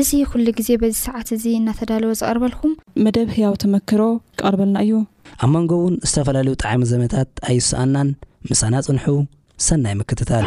እዚ ኩሉ ግዜ በዚ ሰዓት እዚ እናተዳለወ ዝቐርበልኩም። መደብ ህያው ተመክሮ ክቐርበልና እዩ። ኣብ መንጎ እውን ዝተፈላለዩ ጠዓሚ ዘመታት ኣይሰኣናን ምሳና ፅንሑ ሰናይ ምክትታል።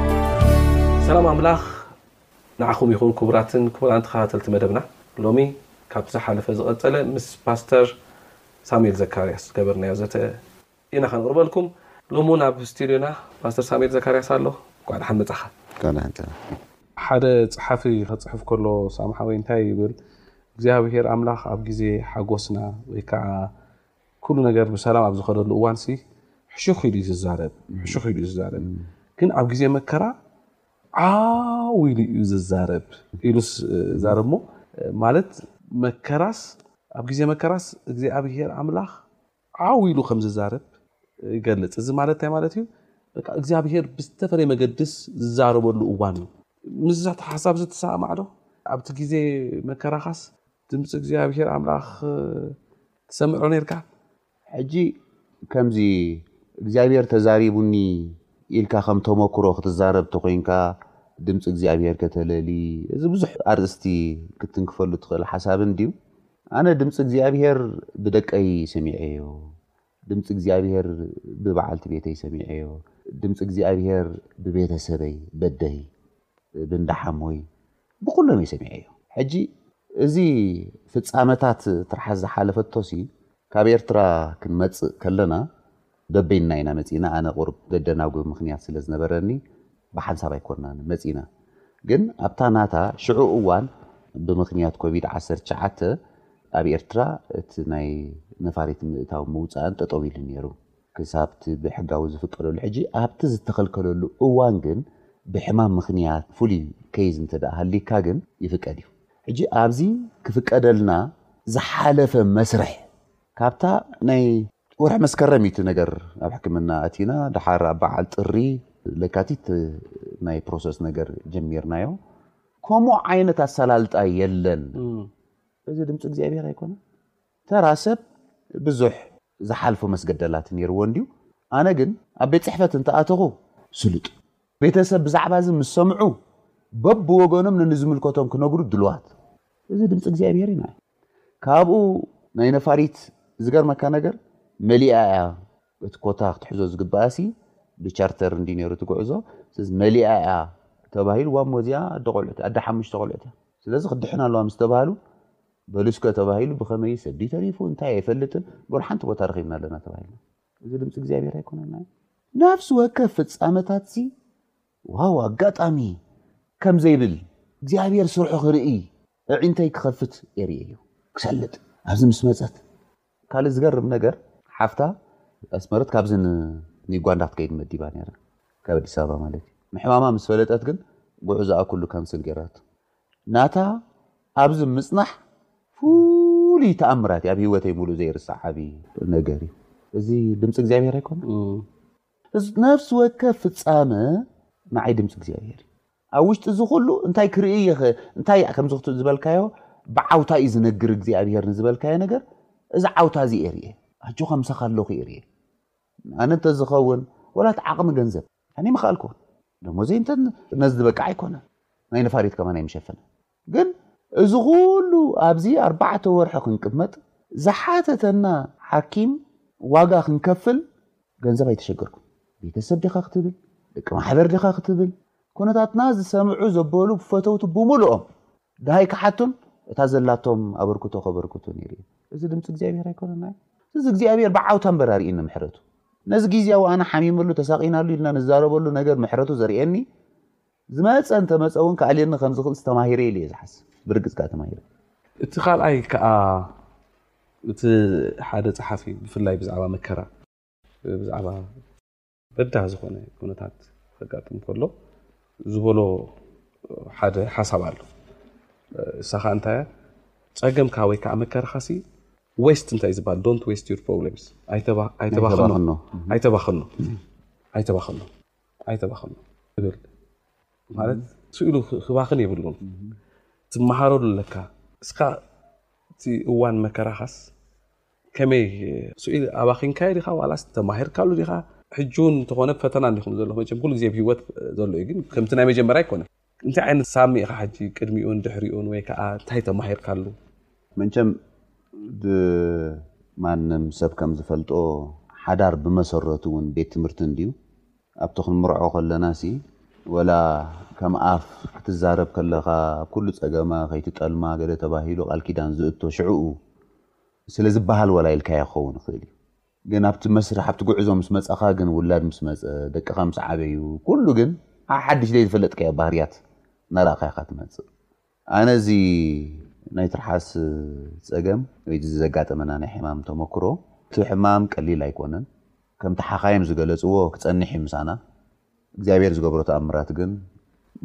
ሰላም ኣምላኽ ንዓኹም ይኹን ክቡራትን ክቡራን ተኸታተልቲ መደብና ሎሚ ካብቲ ዝሓለፈ ዝቐጸለ ምስ ፓስተር ሳሙኤል ዘካርያስ ዝገበርናዮ ዘተ ኢና ከንቕርበልኩም ሎሚ እውን ኣብ ስቱድዮና ፓስተር ሳሙኤል ዘካርያስ ኣሎ እንኳዕ ደሓን መጻኻ እንኳዕ ደሓን ጠራኺ ሓደ ጸሓፊ ክጽሕፍ ከሎ ሳምሓወይ እንታይ ይብል እግዚኣብሄር ኣምላኽ ኣብ ግዜ ሓጎስና ወይ ከዓ ኩሉ ነገር ብሰላም ኣብ ዝኸደሉ እዋን ሲ ሕሹኽ ኢሉ ዝዛረብ ሕሹኽ ኢሉ ዝዛረብ ግን ኣብ ግዜ መከራ ዓው ኢሉ እዩ ዝዛረብ ኢሉስ ዛረብሞ ማለት መከራስ ኣብ ግዜ መከራስ እግዚኣብሄር ኣምላኽ ዓው ኢሉ ከም ዝዛረብ ይገልጽ። እዚ ማለት እንታይ ማለት እዩ? በቃ እግዚኣብሄር ብዝተፈለየ መገድስ ዝዛረበሉ እዋን እዩ። ምስዛ ሓሳብ እዚ ትሰማማዕ ዶ? ኣብቲ ግዜ መከራኻስ ድምፂ እግዚኣብሄር ኣምላኽ ትሰምዕ ዶ ኔርካ? ሕጂ ከምዚ እግዚኣብሄር ተዛሪቡኒ ኢልካ ከም ተመክሮ ክትዛረብ ተኮይንካ ድምጺ እግዚኣብሄር ከተለሊ እዚ ብዙሕ ኣርእስቲ ክትትንክፈሉ ትክእል ሓሳብ እንድዩ ኣነ ድምጺ እግዚኣብሄር ብደቀይ ሰሚዐዮ ድምጺ እግዚኣብሄር ብበዓልቲ ቤተይ ሰሚዐዮ ድምጺ እግዚኣብሄር ብቤተሰበይ በደይ ብንዳሓሞይ ብኩሎም እየ ሰሚዐዮ ሕጂ እዚ ፍጻመታት ትርሓስ ዝሓለፈቶሲ ካብ ኤርትራ ክንመጽእ ከለና በበይንና ኢና መጺእና ኣነ ቁሩብ ዘደናጉ ምኽንያት ስለ ዝነበረኒ ብሓንሳብ ኣይኮናን መጺእና ግን ኣብታ ናታ ሽዑ እዋን ብምኽንያት ኮቪድ ዓሰርተ ትሽዓተ ኣብ ኤርትራ እቲ ናይ ነፋሪት ምእታው ምውጻእን ጠጠው ኢሉ ኔሩ ክሳብ'ቲ ብሕጋዊ ዝፍቀደሉ ሕጂ ኣብቲ ዝተኸልከለሉ እዋን ግን ብሕማም ምኽንያት ፍሉይ ኬዝ እንተድኣ ሃልይካ ግን ይፍቀድ እዩ። ሕጂ ኣብዚ ክፍቀደልና ዝሓለፈ መስርሕ ካብታ ናይ ወርሒ መስከረም እዩ እቲ ነገር ኣብ ሕክምና ኣቲና ድሓር ኣብ በዓል ጥሪ ለካቲት ናይ ፕሮሰስ ነገር ጀሚርናዮ ከምኡ ዓይነት ኣሰላልጣ የለን እዚ ድምፂ እግዚኣብሔር ኣይኮነ ተራ ሰብ ብዙሕ ዝሓልፎ መስገደላት ኔርዎ እንድዩ ኣነ ግን ኣብ ቤት ጽሕፈት እንተ ኣተኹ ስሉጥ ቤተ ሰብ ብዛዕባ እዚ ምስ ሰምዑ በብ ወገኖም ነንዝምልከቶም ክነግሩ ድልዋት እዚ ድምጺ እግዚኣብሄር ኢና ካብኡ ናይ ነፋሪት ዝገርመካ ነገር መሊኣ እያ እቲ ኮታ ክትሕዞ ዝግብኣሲ ብቻርተር እንዲ ነይሩ እቲ ጉዕዞ ስለዚ መሊኣ እያ ተባሂሉ ዋሞ እዚኣ ኣደ ቆልዑት ኣደ ሓሙሽተ ቆልዑት እያ ስለዚ ክድሕና ኣለዋ ምስ ተባሃሉ በሉስከ ተባሂሉ ብኸመይ ሰብ ድዩ ተሪፉ እንታይ ኣይፈልጥን በሉ ሓንቲ ቦታ ረኺብና ኣለና ተባሂልና እዚ ድምፂ እግዚኣብሔር ኣይኮነና ነፍሲ ወከፍ ፍፃመታት ሲ ዋው ኣጋጣሚ ከም ዘይብል እግዚኣብሔር ስርሑ ክርኢ እዒንተይ ክኸፍት የርእየዩ ክሰልጥ ኣብዚ ምስ መፀት ካልእ ዝገርም ነገር ሓፍታ ኣስመረት ካብዚ ንዩጋንዳ ክትከይድ መዲባ ነይራ ካብ ኣዲስ ኣበባ ማለት እዩ ምሕማማ ምስ ፈለጠት ግን ጉዕዞኣ ኩሉ ካንስል ገይራቶ ናታ ኣብዚ ምጽናሕ ፍሉይ ተኣምራት ኣብ ሂወተይ ሙሉእ ዘይርሳዕ ዓብዪ ነገር እዩ እዚ ድምፂ እግዚኣብሔር ኣይኮነ ነፍሲ ወከፍ ፍፃመ ንዓይ ድምፂ እግዚኣብሔር እዩ ኣብ ውሽጢ እዚ ኩሉ እንታይ ክርኢ እየ እንታይ ከምዚ ዝበልካዮ ብዓውታ እዩ ዝነግር እግዚኣብሄር ንዝበልካዮ ነገር እዚ ዓውታ እዚ ኤርየ ኣጆኻ ምሳኻ ኣለኹ ኤርየ ኣነ እንተዝኸውን ወላት ዓቕሚ ገንዘብ ኣነ ምኸኣልኩ ደሞዘይ እንተ ነዚ ዝበቅዕ ኣይኮነን ናይ ነፋሪት ከማን ኣይምሸፈነ ግን እዚ ኩሉ ኣብዚ ኣርባዕተ ወርሒ ክንቅመጥ ዝሓተተና ሓኪም ዋጋ ክንከፍል ገንዘብ ኣይተሸገርኩን። ቤተሰብ ዲኻ ክትብል፣ ደቂ ማሕበር ዲኻ ክትብል፣ ኩነታትና ዝሰምዑ ዘበሉ ፈተውቲ ብምሉኦም ደሃይ ክሓቱን እታ ዘላቶም ኣበርክቶ ከበርክቱ ነይሩ እዩ። እዚ ድምጺ እግዚኣብሔር ኣይኮነን ኣዩ። እዚ እግዚኣብሔር ብዓውታ እምበር ኣርእየኒ ምሕረቱ። ነዚ ግዝያዊ ኣነ ሓሚመሉ ተሳቂናሉ ኢልና ንዛረበሉ ነገር ምሕረቱ ዘርእየኒ ዝመጸ እንተመጸ እውን ክኣልየኒ ከም ዝኽእልስ ተማሂረ ኢለ እየ ዝሓስብ። ብርግጽ ከኣ ተማሂረ። እቲ ካልኣይ ከኣ እቲ ሓደ ጸሓፊ ብፍላይ ብዛዕባ መከራ ብዛዕባ በዳህ ዝኾነ ኩነታት ከጋጥም ከሎ ዝበሎ ሓደ ሓሳብ ኣሎ። እሳ ከኣ እንታይ እያ ጸገምካ ወይ ከኣ መከራኻሲ ዌስት እንታይ ዝበሃል ዶንት ዌስት ዩር ፕሮብሌምስ ኣይተባኸኖ ኣይተባኸኖ ኣይተባኸኖ ኣይተባኽኖ እብል ማለት ስኢሉ ክባኽን የብሉን ትመሃረሉ ኣለካ እስካ እቲ እዋን መከራኻስ ከመይ ስኢሉ ኣባኺንካዮ ዲኻ ዋላስ ተማሂርካሉ ዲኻ ሕጂ እውን እንተኾነ ፈተና እንዲኹም ዘለኹ መቸም ኩሉ ግዜ ብሂወት ዘሎ እዩ ግን ከምቲ ናይ መጀመርያ ኣይኮነን እንታይ ዓይነት ሳሚ ኢኻ ሕጂ ቅድሚኡን ድሕሪኡን ወይ ከዓ እንታይ ተማሂርካሉ? መቸም ማንም ሰብ ከም ዝፈልጦ ሓዳር ብመሰረቱ እውን ቤት ትምህርቲ እንድዩ። ኣብቲ ክንምርዖ ከለናሲ ወላ ከም ኣፍ ክትዛረብ ከለኻ ኣብ ኩሉ ጸገማ ከይትጠልማ ገለ ተባሂሉ ቃል ኪዳን ዝእቶ ሽዕኡ ስለ ዝበሃል ወላ ኢልካዮ ክኸውን ይኽእል እዩ። ግን ኣብቲ መስርሕ ኣብቲ ጉዕዞ ምስ መጻኻ ግን ውላድ ምስ መጸ ደቅኻ ምስ ዓበዩ ኩሉ ግን ሓሓድሽ ዘይዝፈለጥካዮ ባህርያት እናረኣኻ ኢኻ ትመጽእ ኣነ እዚ ናይ ትርሓስ ጸገም ወይ እዚ ዘጋጠመና ናይ ሕማም ተመክሮ እቲ ሕማም ቀሊል ኣይኮነን ከምቲ ሓኻይም ዝገለጽዎ ክጸንሕ እዩ ምሳና እግዚኣብሔር ዝገብሮ ተኣምራት ግን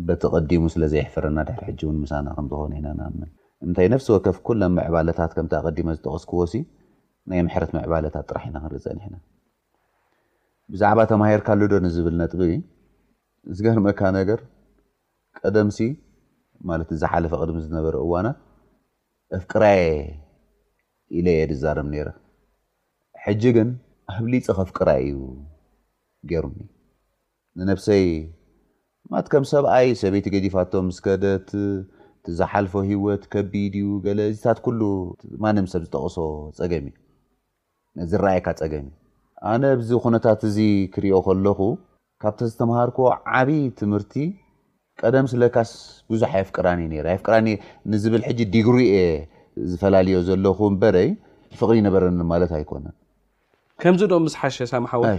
በቲ ቀዲሙ ስለ ዘየሕፈረና ድሕሪ ሕጂ እውን ምሳና ከም ዝኾነ ኢና ንኣምን እንታይ ነፍሲ ወከፍ ኩለን ምዕባለታት ከምቲ ኣቐዲመ ዝጠቐስክዎሲ ናይ ምሕረት ምዕባለታት ጥራሕ ኢና ክንርኢ ጸኒሕና። ብዛዕባ ተማሂርካሉዶ ንዝብል ነጥቢ ዝገርመካ ነገር ቀደምሲ ማለት እቲ ዝሓለፈ ቅድሚ ዝነበረ እዋናት እፍቅራየ ኢለ እየ ዝዛረብ ነይረ ሕጂ ግን ኣብሊፀ ከፍቅራ እዩ ገይሩኒ። ንነብሰይ ማት ከም ሰብኣይ ሰበይቲ ገዲፋቶ ምስ ከደት እቲ ዝሓልፎ ሂወት ከቢድ እዩ ገለ እዚታት ኩሉ ማንም ሰብ ዝጠቕሶ ጸገም እዩ ዝረኣየካ ጸገም እዩ ኣነ ኣብዚ ኩነታት እዚ ክሪኦ ከለኹ ካብቲ ዝተምሃርክዎ ዓቢ ትምህርቲ ቀደምስ ለካስ ብዙሕ ኣየፍቅራን እየ ነይረ ኣየፍቅራን እየ ንዝብል ሕጂ ዲግሪ እየ ዝፈላልዮ ዘለኹ እምበረይ ፍቕሪ ይነበረኒ ማለት ኣይኮነን ከምዚ ዶ ምስ ሓሸ ሳምሓወይ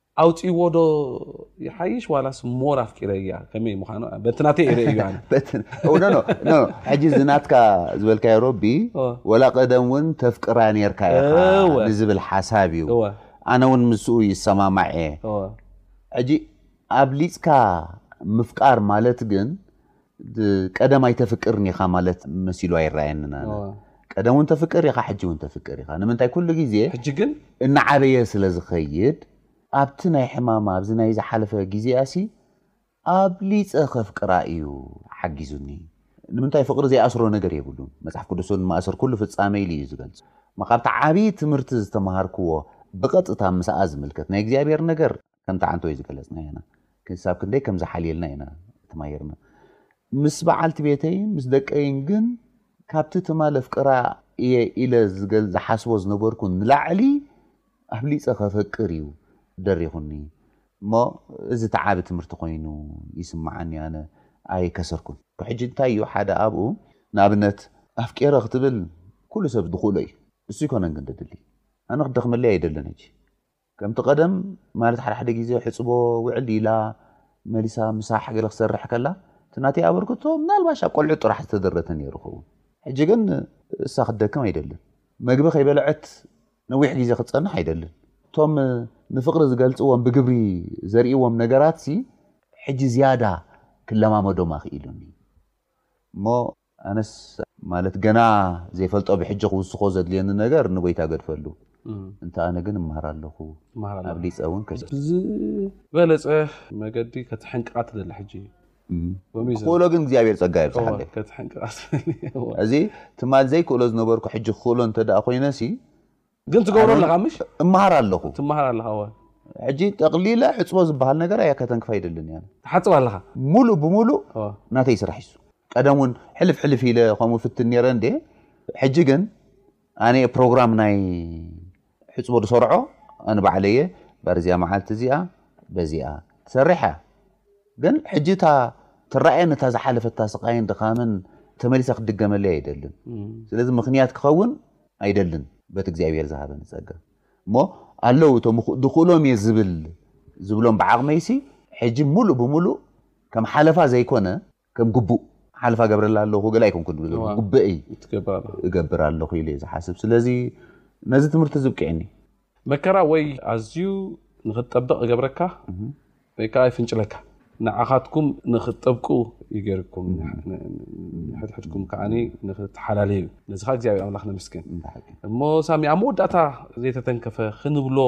ኣውጺዎ ዶ ይሓይሽ ዋላስ ሞር ኣፍቂረያ ከመይ ምዃኑ በቲ ናተይ ይርእዩ ኣነ ሕጂ እዚ ናትካ ዝበልካዮ ሮቢ ወላ ቀደም እውን ተፍቅራ ነርካ ኢኻ ንዝብል ሓሳብ እዩ ኣነ እውን ምስኡ ይሰማማዕ እየ ሕጂ ኣብሊፅካ ምፍቃር ማለት ግን ቀደም ኣይተፍቅርን ኢኻ ማለት መሲሉ ኣይረኣየንን ኣነ እወ። ቀደም እውን ተፍቅር ኢኻ ሕጂ እውን ተፍቅር ኢኻ ንምንታይ ኩሉ ግዜ ሕጂ ግን እናዓበየ ስለ ዝኸይድ ኣብቲ ናይ ሕማማ ኣብዚ ናይ ዝሓለፈ ግዜኣ ሲ ኣብሊፀ ከፍቅራ እዩ ሓጊዙኒ ንምንታይ ፍቕሪ ዘይኣስሮ ነገር የብሉን መፅሓፍ ቅዱስ እውን ማእሰር ኩሉ ፍፃመ ኢሉ እዩ ዝገልፆ እሞ ካብቲ ዓብዪ ትምህርቲ ዝተምሃርክዎ ብቐጥታ ምስኣ ዝምልከት ናይ እግዚኣብሔር ነገር ከም ተዓንተወይ ዝገለጽናዮ ኢና። ክሳብ ክንደይ ከም ዝሓልየልና ኢና ተማሂርና። ምስ በዓልቲ ቤተይን ምስ ደቀይን ግን ካብቲ ትማል ኣፍቅራ እየ ኢለ ዝሓስቦ ዝነበርኩ ንላዕሊ ኣብሊጸ ከፈቅር እዩ ደሪኹኒ እሞ እዚ እቲ ዓቢ ትምህርቲ ኮይኑ ይስምዓኒ ኣነ ኣይከሰርኩን። ሕጂ እንታይ እዩ ሓደ ኣብኡ ንኣብነት ኣፍቂረ ክትብል ኩሉ ሰብ ዝኽእሎ እዩ። ንሱ ኣይኮነን ግን ደድሊ ኣነ ክትደኽመለይ ኣይደልን ሕጂ ከምቲ ቀደም ማለት ሓደ ሓደ ግዜ ሕጽቦ ውዕል ኢላ መሊሳ ምሳሕ ገለ ክሰርሕ ከላ እቲ ናተይ ኣበርክቶ ምናልባሽ ኣብ ቆልዑ ጥራሕ ዝተደረተ ነይሩ ኸውን ሕጂ ግን እሳ ክትደክም ኣይደልን መግቢ ከይበለዐት ነዊሕ ግዜ ክትጸንሕ ኣይደልን እቶም ንፍቕሪ ዝገልጽዎም ብግብሪ ዘርእዎም ነገራትሲ ሕጂ ዝያዳ ክለማመዶም ኣኽኢሉኒ እሞ ኣነስ ማለት ገና ዘይፈልጦ ብሕጂ ክውስኮ ዘድልየኒ ነገር ንጎይታ እገድፈሉ እንተ ኣነ ግን እምሃር ኣለኩ ኣብሊጸ ውን ክሕግዝ ብዝበለጸ መገዲ ከትሕንቅቃ ትደሊ ሕጂ ክኽእሎ ግን እግዚኣብሔር ጸጋ የብዝሓለይ ከትሕንቅቃ ትደሊ እዚ ትማል ዘይክእሎ ዝነበርኩ ሕጂ ክኽእሎ እንተ ኮይነሲ ግን ትገብሮ ኣለኻ ምሽ እመሃር ኣለኹ ትመሃር ኣለኻ ወ ሕጂ ጠቕሊለ ሕፅቦ ዝበሃል ነገር ኣያ ከተንክፋ ይደልን እያ ትሓፅብ ኣለኻ ሙሉእ ብሙሉእ ናተይ ስራሕ ይሱ ቀደም እውን ሕልፍ ሕልፍ ኢለ ከምኡ ፍትን ነረ እንዴ ሕጂ ግን ኣነ ፕሮግራም ናይ ሕፅቦ ዝሰርዖ ኣነ ባዕለ እየ በርዚኣ መዓልቲ እዚኣ በዚኣ ትሰርሕ እያ ግን ሕጂ እታ ትረኣየን እታ ዝሓለፈታ ስቃይን ድኻምን ተመሊሳ ክትድገመለይ ኣይደልን ስለዚ ምክንያት ክኸውን ኣይደልን በቲ እግዚኣብሔር ዝሃበኒ ጸጋ እሞ ኣለው እቶም ድኽእሎም እየ ዝብል ዝብሎም ብዓቕመይሲ ሕጂ ሙሉእ ብሙሉእ ከም ሓለፋ ዘይኮነ ከም ግቡእ ሓለፋ ገብረላ ኣለኹ ገለ ኣይኮንኩን ግበይ እገብር ኣለኹ ኢለ ዝሓስብ ስለዚ ነዚ ትምህርቲ ዝብቅዕኒ መከራ ወይ ኣዝዩ ንኽትጠብቕ ይገብረካ ወይ ከኣ ይፍንጭለካ። ንዓኻትኩም ንኽትጠብቁ እዩ ገይሩኩም፣ ንሕድሕድኩም ከኣ ንኽትሓላለዩ። ነዚ ኸኣ እግዚኣብሔር ኣምላኽ ነመስግን። እሞ ሳሚ ኣብ መወዳእታ ዘይተተንከፈ ክንብሎ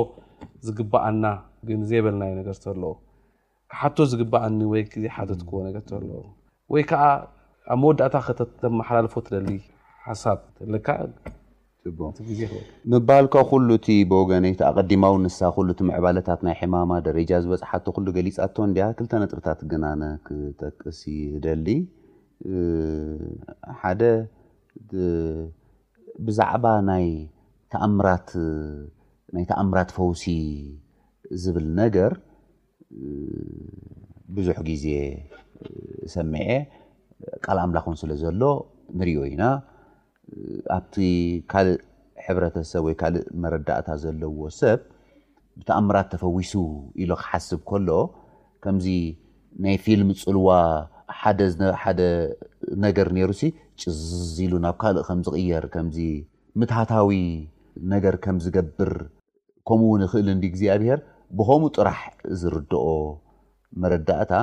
ዝግብኣና ግን ዘይበልናዮ ነገር ተሎ ክሓቶ ዝግበኣኒ ወይ ዘይሓተትክዎ ነገር ተሎ ወይ ከዓ ኣብ መወዳእታ ከተመሓላልፎ ትደሊ ሓሳብ ተለካ ምባልካ ኩሉ እቲ ብወገነይ እቲ ኣቐዲማዊ ንሳ ኩሉ እቲ ምዕባለታት ናይ ሕማማ ደረጃ ዝበፅሓቶ ኩሉ ገሊፃቶ እንድያ ክልተ ነጥብታት ግናነ ክጠቅስ ይደሊ ሓደ ብዛዕባ ናይ ተኣምራት ናይ ተኣምራት ፈውሲ ዝብል ነገር ብዙሕ ግዜ ሰሚዐ ቃል ኣምላክ ውን ስለ ዘሎ ንሪኦ ኢና ኣብቲ ካልእ ሕብረተሰብ ወይ ካልእ መረዳእታ ዘለዎ ሰብ ብተኣምራት ተፈዊሱ ኢሉ ክሓስብ ከሎ ከምዚ ናይ ፊልም ጽልዋ ሓደ ሓደ ነገር ነይሩሲ ጭዝ ኢሉ ናብ ካልእ ከም ዝቕየር ከምዚ ምትሃታዊ ነገር ከም ዝገብር ከምኡ ውን ይኽእል እንድዩ እግዚኣብሄር ብኸምኡ ጥራሕ ዝርድኦ መረዳእታ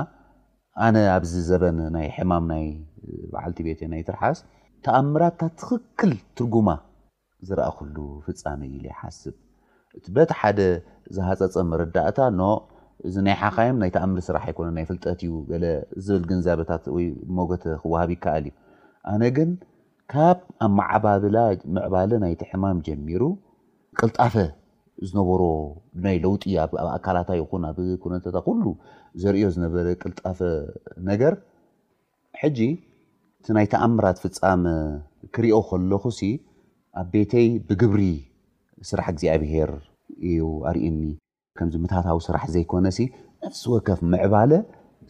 ኣነ ኣብዚ ዘበን ናይ ሕማም ናይ በዓልቲ ቤተይ ናይ ትርሓስ ተኣምራት እታ ትኽክል ትርጉማ ዝረኣኹሉ ፍጻመ እዩ ኢለ ይሓስብ እቲ በቲ ሓደ ዝሃጸጸ መረዳእታ ኖ እዚ ናይ ሓኻይም ናይ ተኣምር ስራሕ ኣይኮነን ናይ ፍልጠት እዩ ገለ ዝብል ግንዛበታት ወይ ሞገተ ክወሃብ ይከኣል እዩ ኣነ ግን ካብ ኣመዓባብላ ምዕባለ ናይቲ ሕማም ጀሚሩ ቅልጣፈ ዝነበሮ ናይ ለውጢ ኣብ ኣካላታ ይኹን ኣብ ኩነታታ ኩሉ ዘርእዮ ዝነበረ ቅልጣፈ ነገር ሕጂ እቲ ናይ ተኣምራት ፍጻመ ክሪኦ ከለኹሲ ኣብ ቤተይ ብግብሪ ስራሕ እግዚኣብሄር እዩ ኣርእየኒ። ከምዚ ምታታዊ ስራሕ ዘይኮነሲ ነፍሲ ወከፍ ምዕባለ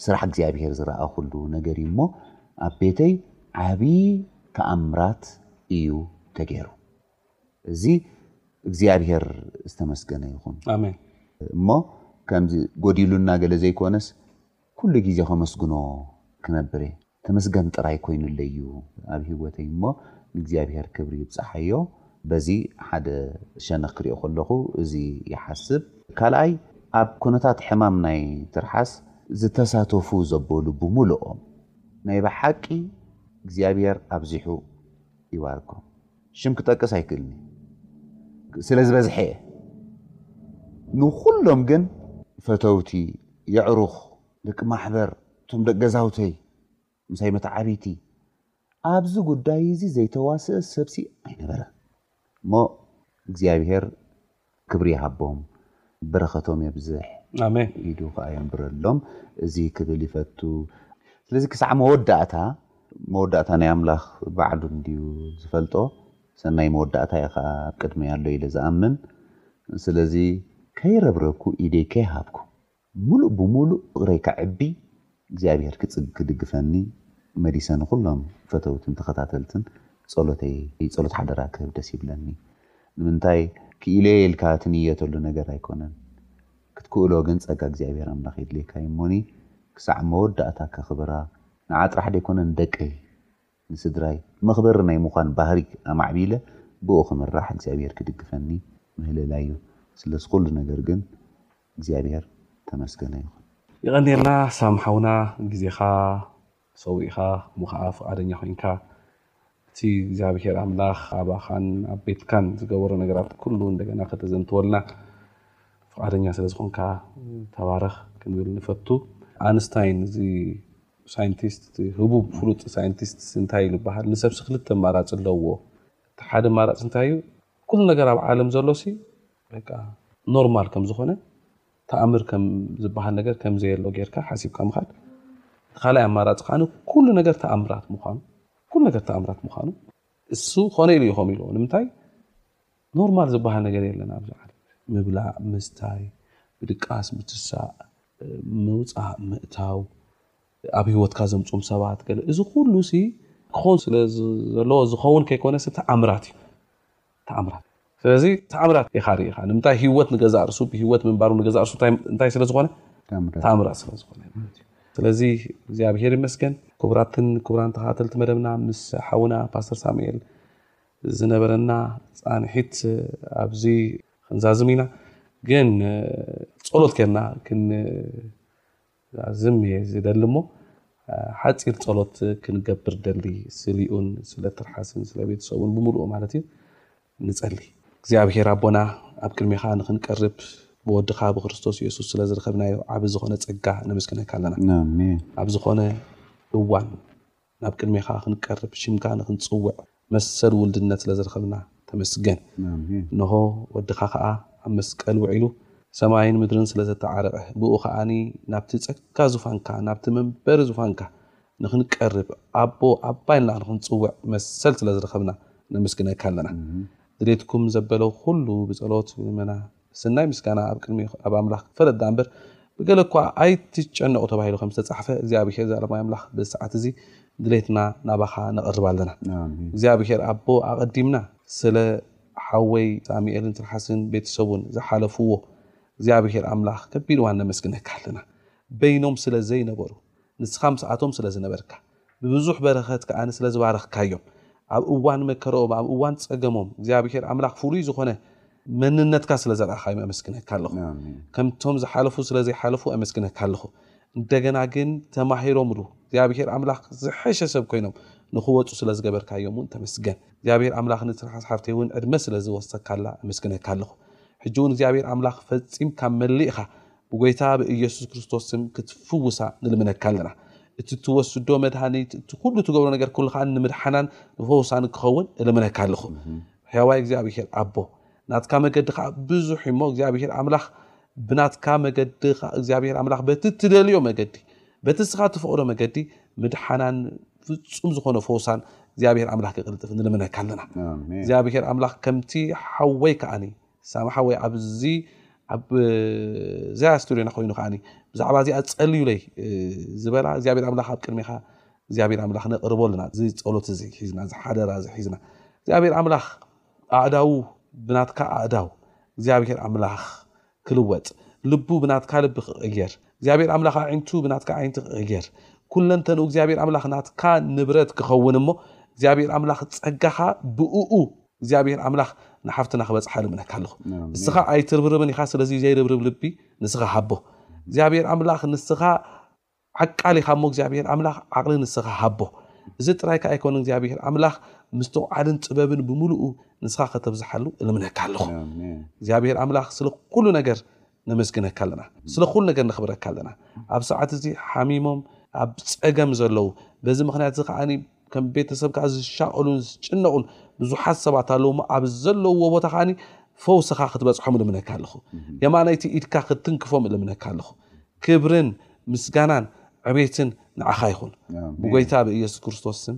ስራሕ እግዚኣብሔር ዝረኣኹሉ ነገር እዩ እሞ ኣብ ቤተይ ዓብዪ ተኣምራት እዩ ተገይሩ። እዚ እግዚኣብሔር ዝተመስገነ ይኹን። ኣሜን። እሞ ከምዚ ጎዲሉና ገለ ዘይኮነስ ኩሉ ግዜ ከመስግኖ ክነብር እየ ተመስገን ጥራይ ኮይኑለይ እዩ ኣብ ሂወተይ እሞ ንእግዚኣብሄር ክብሪ ይብጻሓዮ በዚ ሓደ ሸነኽ ክሪኦ ከለኹ እዚ ይሓስብ ካልኣይ ኣብ ኩነታት ሕማም ናይ ትርሓስ ዝተሳተፉ ዘበሉ ብሙሉኦም ናይ ብሓቂ እግዚኣብሄር ኣብዚሑ ይባርኮም። ሽም ክጠቅስ ኣይክእልን እዩ ስለ ዝበዝሐ እየ ንኹሎም ግን ፈተውቲ የዕሩኽ ደቂ ማሕበር እቶም ደቂ ገዛውተይ ምሳይ መተዓብይቲ ኣብዚ ጉዳይ እዚ ዘይተዋስእ ሰብሲ ኣይነበረ እሞ እግዚኣብሄር ክብሪ ይሃቦም በረከቶም የብዝሕ ኣሜን። ኢዱ ከኣ የንብረሎም እዚ ክብል ይፈቱ ስለዚ ክሳዕ መወዳእታ መወዳእታ ናይ ኣምላኽ ባዕሉ እንድዩ ዝፈልጦ ሰናይ መወዳእታ እዩ ከኣ ኣብ ቅድመይ ኣሎ ኢለ ዝኣምን ስለዚ ከይረብረብኩ ኢደይ ከይሃብኩ ሙሉእ ብሙሉእ ፍቅረይ ከዕቢ እግዚኣብሔር ክጽግክድግፈኒ መዲሰ ንኩሎም ፈተውትን ተከታተልትን ጸሎተይ ጸሎት ሓደራ ክህብ ደስ ይብለኒ ንምንታይ ኪኢለየ ኢልካ ትንየተሉ ነገር ኣይኮነን ክትክእሎ ግን ጸጋ እግዚኣብሔር ኣምላክ የድልየካ እዩሞኒ ክሳዕ መወዳእታ ከክብራ ንዓ ጥራሕ ደይኮነ ንደቀይ ንስድራይ መኽበሪ ናይ ምዃን ባህሪ ኣማዕቢለ ብኡ ክምራሕ እግዚኣብሔር ክድግፈኒ ምህለላይ እዩ። ስለዚ ኩሉ ነገር ግን እግዚኣብሔር ተመስገነ ይኹን። የቐንየልና ሳም ሓውና ግዜኻ ሰዊእኻ እሞ ኸኣ ፍቓደኛ ኮይንካ እቲ እግዚኣብሄር ኣምላኽ ኣባኻን ኣብ ቤትካን ዝገበሮ ነገራት ኩሉ እንደገና ከተዘንትወልና ፍቓደኛ ስለ ዝኾንካ ተባረኽ ክንብል ንፈቱ። ኣንስታይን እዚ ሳይንቲስት እቲ ህቡብ ፍሉጥ ሳይንቲስትስ እንታይ እዩ ዝበሃል ንሰብሲ ክልተ ኣማራፂ ኣለዎ እቲ ሓደ ኣማራፂ እንታይ እዩ ኩሉ ነገር ኣብ ዓለም ዘሎሲ በቃ ኖርማል ከም ዝኾነ ተኣምር ከም ዝበሃል ነገር ከም ዘየሎ ጌርካ ሓሲብካ ምኻድ እቲ ካልኣይ ኣማራፂ ከዓነ ኩሉ ነገር ተኣምራት ምዃኑ ኩሉ ነገር ተኣምራት ምዃኑ እሱ ኮነ ኢሉ ይኾም ኢሉ ንምንታይ ኖርማል ዝበሃል ነገር የለን ኣብዚ ዓለም ምብላዕ ምስታይ ምድቃስ ምትሳእ ምውፃእ ምእታው ኣብ ሂወትካ ዘምፅኦም ሰባት ገለ እዚ ኩሉ ሲ ክኸውን ስለ ዘለዎ ዝኸውን ከይኮነ ሲ ተኣምራት እዩ ተኣምራት ስለዚ ተኣምራት ኢኻ ርኢኻ ንምንታይ ሂወት ንገዛእ ርሱ ብሂወት ምንባሩ ንገዛእ ርሱ እንታይ ስለ ዝኾነ ተኣምራት ስለ ዝኾነ ማለት እዩ ስለዚ እግዚኣብሄር ይመስገን ክቡራትን ክቡራን ተኸታተልቲ መደብና ምስ ሓውና ፓስተር ሳሙኤል ዝነበረና ጻንሒት ኣብዚ ክንዛዝም ኢና ግን ጸሎት ኬርና ክንዛዝም እየ ዝደሊ እሞ ሓጺር ጸሎት ክንገብር ደሊ ስሊኡን ስለ ትርሓስን ስለ ቤተሰቡን ብምሉኡ ማለት እዩ ንጸሊ እግዚኣብሔር ኣቦና ኣብ ቅድሜኻ ንክንቀርብ ብወድኻ ብክርስቶስ የሱስ ስለ ዝረኸብናዮ ዓብ ዝኾነ ጸጋ ነመስግነካ ኣለና ኣብ ዝኾነ እዋን ናብ ቅድሜኻ ክንቀርብ ሽምካ ንክንጽውዕ መሰል ውልድነት ስለ ዝረኸብና ተመስገን። እንሆ ወድኻ ከኣ ኣብ መስቀል ውዒሉ ሰማይን ምድርን ስለ ዘተዓረቐ ብእኡ ከኣ ናብቲ ጸጋ ዙፋንካ ናብቲ መንበሪ ዙፋንካ ንክንቀርብ ኣቦ ኣባ ኢልና ንክንጽውዕ መሰል ስለ ዝረኸብና ነመስግነካ ኣለና። ድሌትኩም ዘበለ ኩሉ ብጸሎት ብልመና ሰናይ ምስጋና ኣብ ቅድሚ ኣብ ኣምላኽ ክፈለጥ ደኣ እምበር ብገለ እኳ ኣይትጨነቑ ተባሂሉ ከም ዝተጻሕፈ እግዚኣብሔር ዘላለማዊ ኣምላኽ በዚ ሰዓት እዚ ድሌትና ናባኻ ነቕርብ ኣለና እግዚኣብሔር ኣቦ ኣቐዲምና ስለ ሓወይ ሳሙኤልን ትርሓስን ቤተሰቡን ዝሓለፍዎ እግዚኣብሔር ኣምላኽ ከቢድ ዋን ነመስግነካ ኣለና በይኖም ስለ ዘይነበሩ ንስኻ ምስኣቶም ስለ ዝነበርካ ብብዙሕ በረኸት ከኣ ስለ ዝባረኽካዮም፣ ኣብ እዋን መከርኦም፣ ኣብ እዋን ጸገሞም፣ እግዚኣብሄር ኣምላኽ ፍሉይ ዝኾነ መንነትካ ስለ ዘርኣኻዮም ኣመስግነካ ኣለኹ። ከምቶም ዝሓለፉ ስለ ዘይሓለፉ ኣመስግነካ ኣለኹ። እንደገና ግን ተማሂሮምሉ እግዚኣብሄር ኣምላኽ ዝሐሸ ሰብ ኮይኖም ንኽወጹ ስለ ዝገበርካዮም እውን ተመስገን። እግዚኣብሄር ኣምላኽ ንትርሓስ ሓፍተይ እውን ዕድመ ስለ ዝወሰካላ ኣመስግነካ ኣለኹ። ሕጂ እውን እግዚኣብሄር ኣምላኽ ፈጺምካ መሊእኻ ብጎይታ ብእየሱስ ክርስቶስ ስም ክትፍውሳ ንልምነካ ኣለና እቲ ትወስዶ መድሃኒት እቲ ኩሉ ትገብሮ ነገር ኩሉ ከኣ ንምድሓናን ንፈውሳን ክኸውን እልምነካ ኣለኹ ሕያዋይ እግዚኣብሄር ኣቦ ናትካ መገዲ ከኣ ብዙሕ እሞ እግዚኣብሄር ኣምላኽ ብናትካ መገዲ ከኣ እግዚኣብሄር ኣምላኽ በቲ እትደልዮ መገዲ በቲ እስኻ ትፈቕዶ መገዲ ምድሓናን ፍጹም ዝኾነ ፈውሳን እግዚኣብሄር ኣምላኽ ክቕልጥፍ ንልምነካ ኣለና እግዚኣብሄር ኣምላኽ ከምቲ ሓወይ ከኣኒ ሳሚ ሓወይ ኣብዚ ኣብ ዚኣ ስቱድዮና ኮይኑ ከዓኒ ብዛዕባ እዚኣ ጸልዩለይ ዝበላ እግዚኣብሔር ኣምላኽ ኣብ ቅድሜኻ እግዚኣብሔር ኣምላኽ ነቕርቦ ኣለና እዚ ጸሎት እዚ ሒዝና እዚ ሓደራ እዚ ሒዝና እግዚኣብሔር ኣምላኽ ኣእዳዉ ብናትካ ኣእዳው እግዚኣብሔር ኣምላኽ ክልወጥ ልቡ ብናትካ ልቢ ክቕየር እግዚኣብሔር ኣምላኽ ኣዒንቱ ብናትካ ዓይንቲ ክቕየር ኩለንተንኡ እግዚኣብሔር ኣምላኽ ናትካ ንብረት ክኸውን እሞ እግዚኣብሔር ኣምላኽ ጸጋኻ ብእኡ እግዚኣብሔር ኣምላክ ንሓፍትና ክበፅሓ ልምነካ ኣለኩ ንስካ ኣይትርብርብን ኢካ ስለዚ ዘይርብርብ ልቢ ንስካ ሃቦ እግዚኣብሔር ኣምላክ ንስካ ዓቃል ኢካ እሞ እግዚኣብሔር ኣምላክ ዓቅሊ ንስካ ሃቦ እዚ ጥራይካ ኣይኮነ እግዚኣብሔር ኣምላክ ምስትውዓልን ጥበብን ብምሉኡ ንስኻ ከተብዝሓሉ እልምነካ ኣለኹ እግዚኣብሔር ኣምላኽ ስለ ኩሉ ነገር ነመስግነካ ኣለና ስለ ኩሉ ነገር ነኽብረካ ኣለና ኣብ ሰዓት እዚ ሓሚሞም ኣብ ፀገም ዘለዉ በዚ ምክንያት እዚ ከዓ ከም ቤተሰብ ከዓ ዝሻቀሉን ዝጭነቁን ብዙሓት ሰባት ኣለዉ እሞ ኣብ ዘለውዎ ቦታ ከዓ ፈውስኻ ክትበፅሖም እልምነካ ኣለኹ የማናይቲ ኢድካ ክትንክፎም እልምነካ ኣለኹ ክብርን ምስጋናን ዕቤትን ንዓኻ ይኹን ብጎይታ ብኢየሱስ ክርስቶስ ስም